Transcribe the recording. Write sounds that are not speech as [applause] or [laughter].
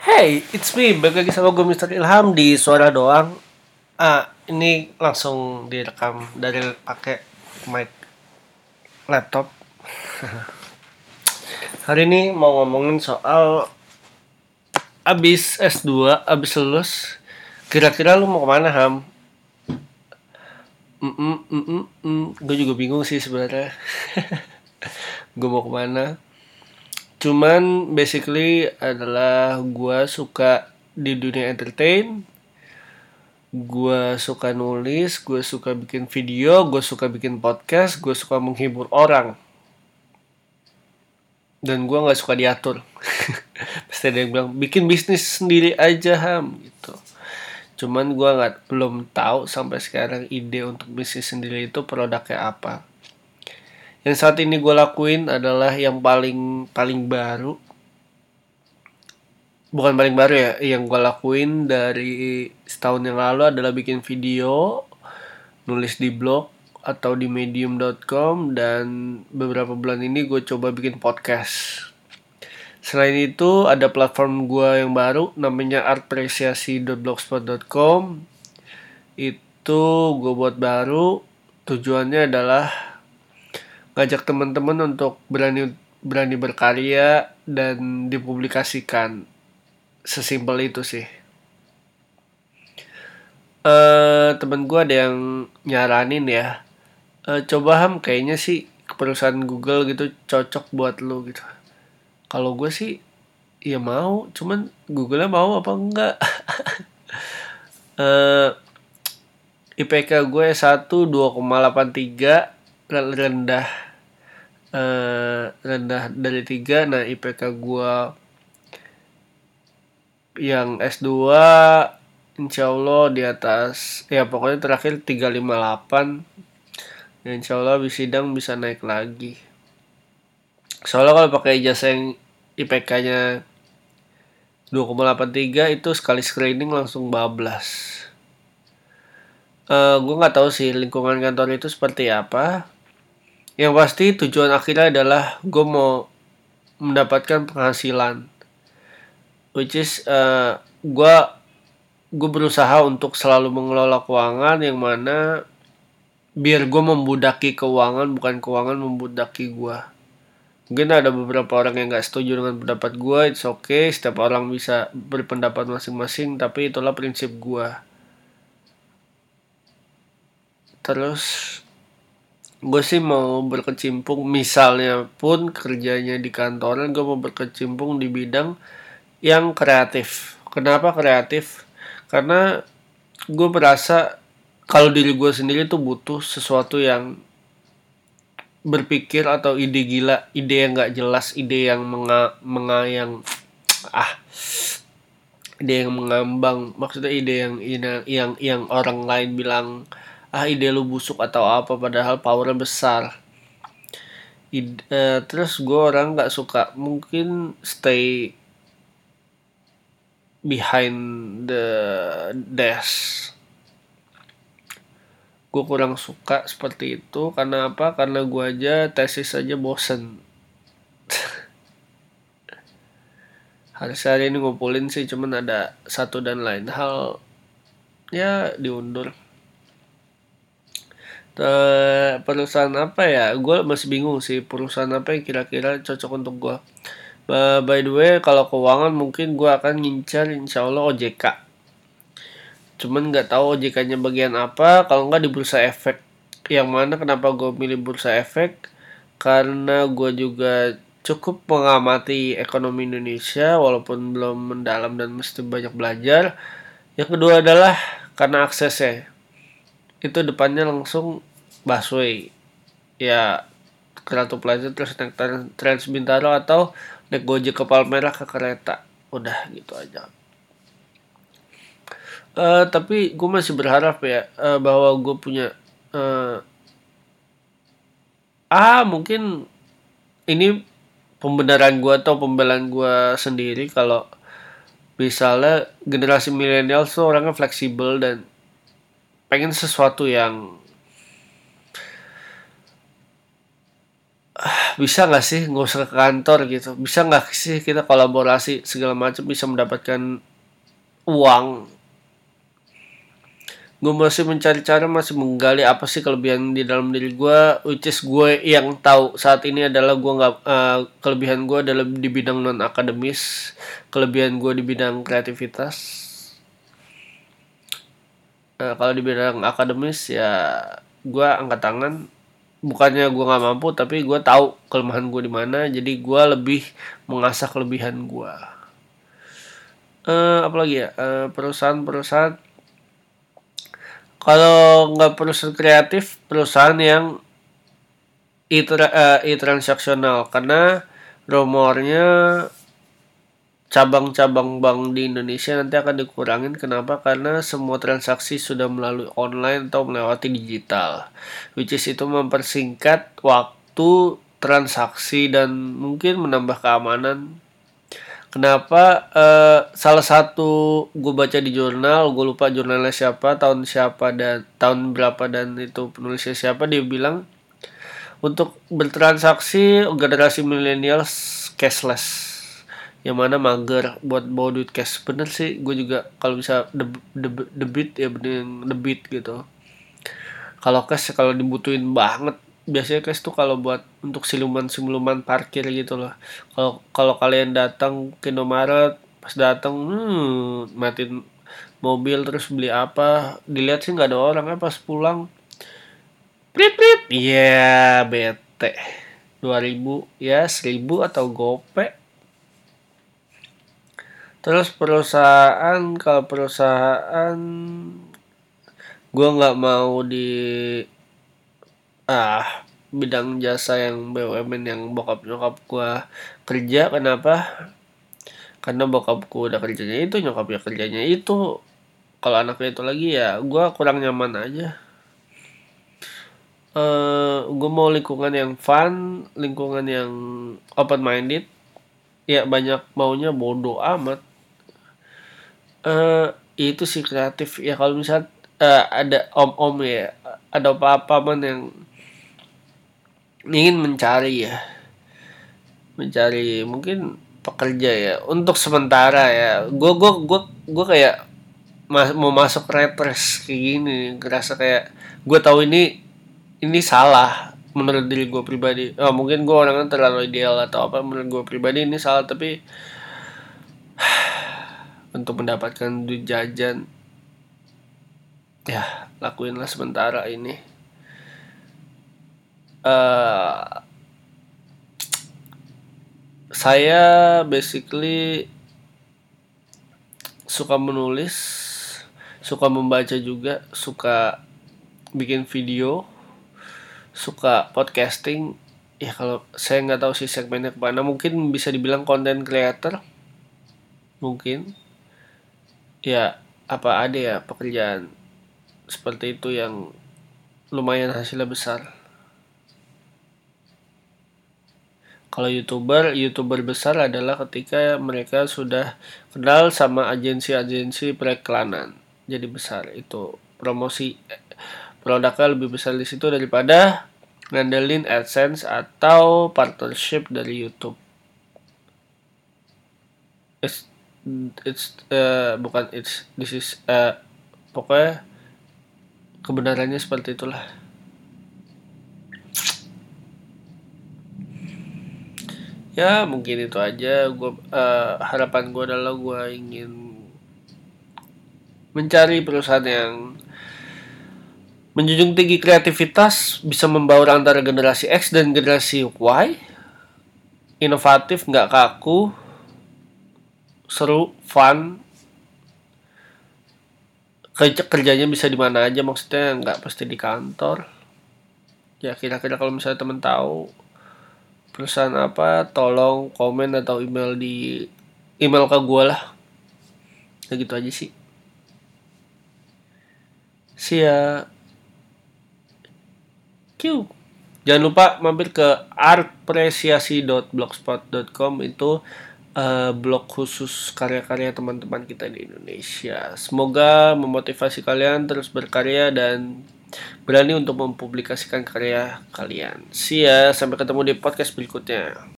Hey, it's me. Balik lagi sama gue Mr. Ilham di Suara Doang. Ah, ini langsung direkam dari pakai mic laptop. [laughs] Hari ini mau ngomongin soal abis S2, abis lulus, kira-kira lu mau ke mana Ham? Mm -mm, mm -mm, mm. Gue juga bingung sih sebenarnya. [laughs] gue mau ke mana? Cuman basically adalah gue suka di dunia entertain. Gue suka nulis, gue suka bikin video, gue suka bikin podcast, gue suka menghibur orang. Dan gue nggak suka diatur. [laughs] Pasti ada yang bilang bikin bisnis sendiri aja ham gitu. Cuman gue nggak belum tahu sampai sekarang ide untuk bisnis sendiri itu produknya apa yang saat ini gue lakuin adalah yang paling paling baru. Bukan paling baru ya yang gue lakuin dari setahun yang lalu adalah bikin video nulis di blog atau di medium.com dan beberapa bulan ini gue coba bikin podcast. Selain itu ada platform gue yang baru namanya artpresiasi.blogspot.com itu gue buat baru tujuannya adalah ngajak teman-teman untuk berani berani berkarya dan dipublikasikan. Sesimpel itu sih. Uh, temen gue ada yang nyaranin ya uh, coba ham kayaknya sih perusahaan Google gitu cocok buat lo gitu. Kalau gue sih ya mau cuman Google-nya mau apa enggak? Uh, IPK gue 1 2,83 rendah uh, rendah dari tiga. Nah IPK gua yang S2 insya Allah di atas ya pokoknya terakhir 358 ya insya Allah sidang bisa naik lagi. Soalnya kalau pakai ijazah yang IPK-nya 2,83 itu sekali screening langsung bablas. Uh, gue nggak tahu sih lingkungan kantor itu seperti apa yang pasti tujuan akhirnya adalah gue mau mendapatkan penghasilan. Which is uh, gue gue berusaha untuk selalu mengelola keuangan yang mana biar gue membudaki keuangan bukan keuangan membudaki gue mungkin ada beberapa orang yang gak setuju dengan pendapat gue it's okay setiap orang bisa berpendapat masing-masing tapi itulah prinsip gue terus gue sih mau berkecimpung misalnya pun kerjanya di kantoran gue mau berkecimpung di bidang yang kreatif. Kenapa kreatif? Karena gue merasa kalau diri gue sendiri tuh butuh sesuatu yang berpikir atau ide gila ide yang gak jelas ide yang menga, menga yang ah ide yang mengambang. Maksudnya ide yang yang yang, yang orang lain bilang ah ide lu busuk atau apa padahal powernya besar. Ide, uh, terus gue orang nggak suka mungkin stay behind the desk. Gue kurang suka seperti itu karena apa? Karena gue aja tesis aja bosen. [laughs] Hari hari ini ngumpulin sih cuman ada satu dan lain hal ya diundur perusahaan apa ya? Gue masih bingung sih perusahaan apa yang kira-kira cocok untuk gue uh, by the way kalau keuangan mungkin gue akan ngincar insya Allah OJK cuman nggak tahu OJK-nya bagian apa kalau nggak di bursa efek. Yang mana kenapa gue milih bursa efek? Karena gue juga cukup mengamati ekonomi Indonesia walaupun belum mendalam dan mesti banyak belajar. Yang kedua adalah karena aksesnya. Itu depannya langsung busway. Ya Ratu Plaza terus naik Trans Bintaro atau naik Gojek ke Palmerah ke kereta. Udah gitu aja. Uh, tapi gue masih berharap ya uh, bahwa gue punya uh, ah mungkin ini pembenaran gue atau pembelaan gue sendiri kalau misalnya generasi milenial tuh orangnya fleksibel dan pengen sesuatu yang bisa nggak sih nggak usah ke kantor gitu? Bisa nggak sih kita kolaborasi segala macam bisa mendapatkan uang? Gue masih mencari cara masih menggali apa sih kelebihan di dalam diri gue which is gue yang tahu saat ini adalah gue nggak uh, kelebihan gue adalah di bidang non akademis kelebihan gue di bidang kreativitas. Uh, kalau di bidang akademis ya gue angkat tangan bukannya gue nggak mampu tapi gue tahu kelemahan gue di mana jadi gue lebih mengasah kelebihan gue uh, apalagi ya? Uh, perusahaan-perusahaan. Kalau nggak perusahaan kreatif perusahaan yang e-transaksional. Karena rumornya cabang-cabang bank di Indonesia nanti akan dikurangin. Kenapa? Karena semua transaksi sudah melalui online atau melewati digital. Which is itu mempersingkat waktu transaksi dan mungkin menambah keamanan. Kenapa? Uh, salah satu gue baca di jurnal, gue lupa jurnalnya siapa, tahun siapa dan tahun berapa dan itu penulisnya siapa dia bilang untuk bertransaksi generasi milenial cashless yang mana mager buat bawa duit cash. Bener sih gue juga kalau bisa debit ya bener debit gitu. Kalau cash kalau dibutuhin banget biasanya cash tuh kalau buat untuk siluman-siluman parkir gitu loh. Kalau kalau kalian datang ke Indomaret pas datang hmm, matiin mobil terus beli apa. Dilihat sih nggak ada orang ya pas pulang prit prit iya yeah, bete 2000 ya 1000 atau gope terus perusahaan kalau perusahaan gue nggak mau di ah bidang jasa yang BUMN yang bokap nyokap gua kerja. Kenapa? Karena bokapku udah kerjanya itu nyokapnya kerjanya itu. Kalau anaknya itu lagi ya gua kurang nyaman aja. Uh, eh, gue mau lingkungan yang fun lingkungan yang open minded. Ya banyak maunya bodoh amat uh, itu sih kreatif. Ya kalau misal uh, ada om-om ya ada apa-apa man yang ingin mencari ya. Mencari mungkin pekerja ya. Untuk sementara ya. Gue gue gue gue kayak mas, mau masuk repres kayak gini. Ngerasa kayak gue tahu ini ini salah menurut diri gue pribadi. Oh, mungkin gue orangnya terlalu ideal atau apa menurut gue pribadi ini salah. Tapi untuk mendapatkan duit jajan ya lakuinlah sementara ini uh, saya basically suka menulis, suka membaca juga, suka bikin video, suka podcasting. Ya kalau saya nggak tahu sih segmennya ke mana, mungkin bisa dibilang content creator, mungkin. Ya apa ada ya pekerjaan seperti itu yang lumayan hasilnya besar. Kalau youtuber, youtuber besar adalah ketika mereka sudah kenal sama agensi-agensi periklanan. Jadi besar itu promosi produknya lebih besar di situ daripada ngandelin AdSense atau partnership dari YouTube. It's uh, bukan it's this is uh, pokoknya kebenarannya seperti itulah. ya mungkin itu aja. Gue uh, harapan gue adalah gue ingin mencari perusahaan yang menjunjung tinggi kreativitas bisa membaur antara generasi X dan generasi Y. Inovatif nggak kaku seru fun. Kerja kerjanya bisa di mana aja maksudnya nggak pasti di kantor. Ya kira-kira kalau misalnya temen tahu perusahaan apa tolong komen atau email di email ke gue lah. Ya gitu aja sih. Ya. Q jangan lupa mampir ke artpresiasi.blogspot.com itu uh, blog khusus karya-karya teman-teman kita di Indonesia semoga memotivasi kalian terus berkarya dan berani untuk mempublikasikan karya kalian. See ya, sampai ketemu di podcast berikutnya.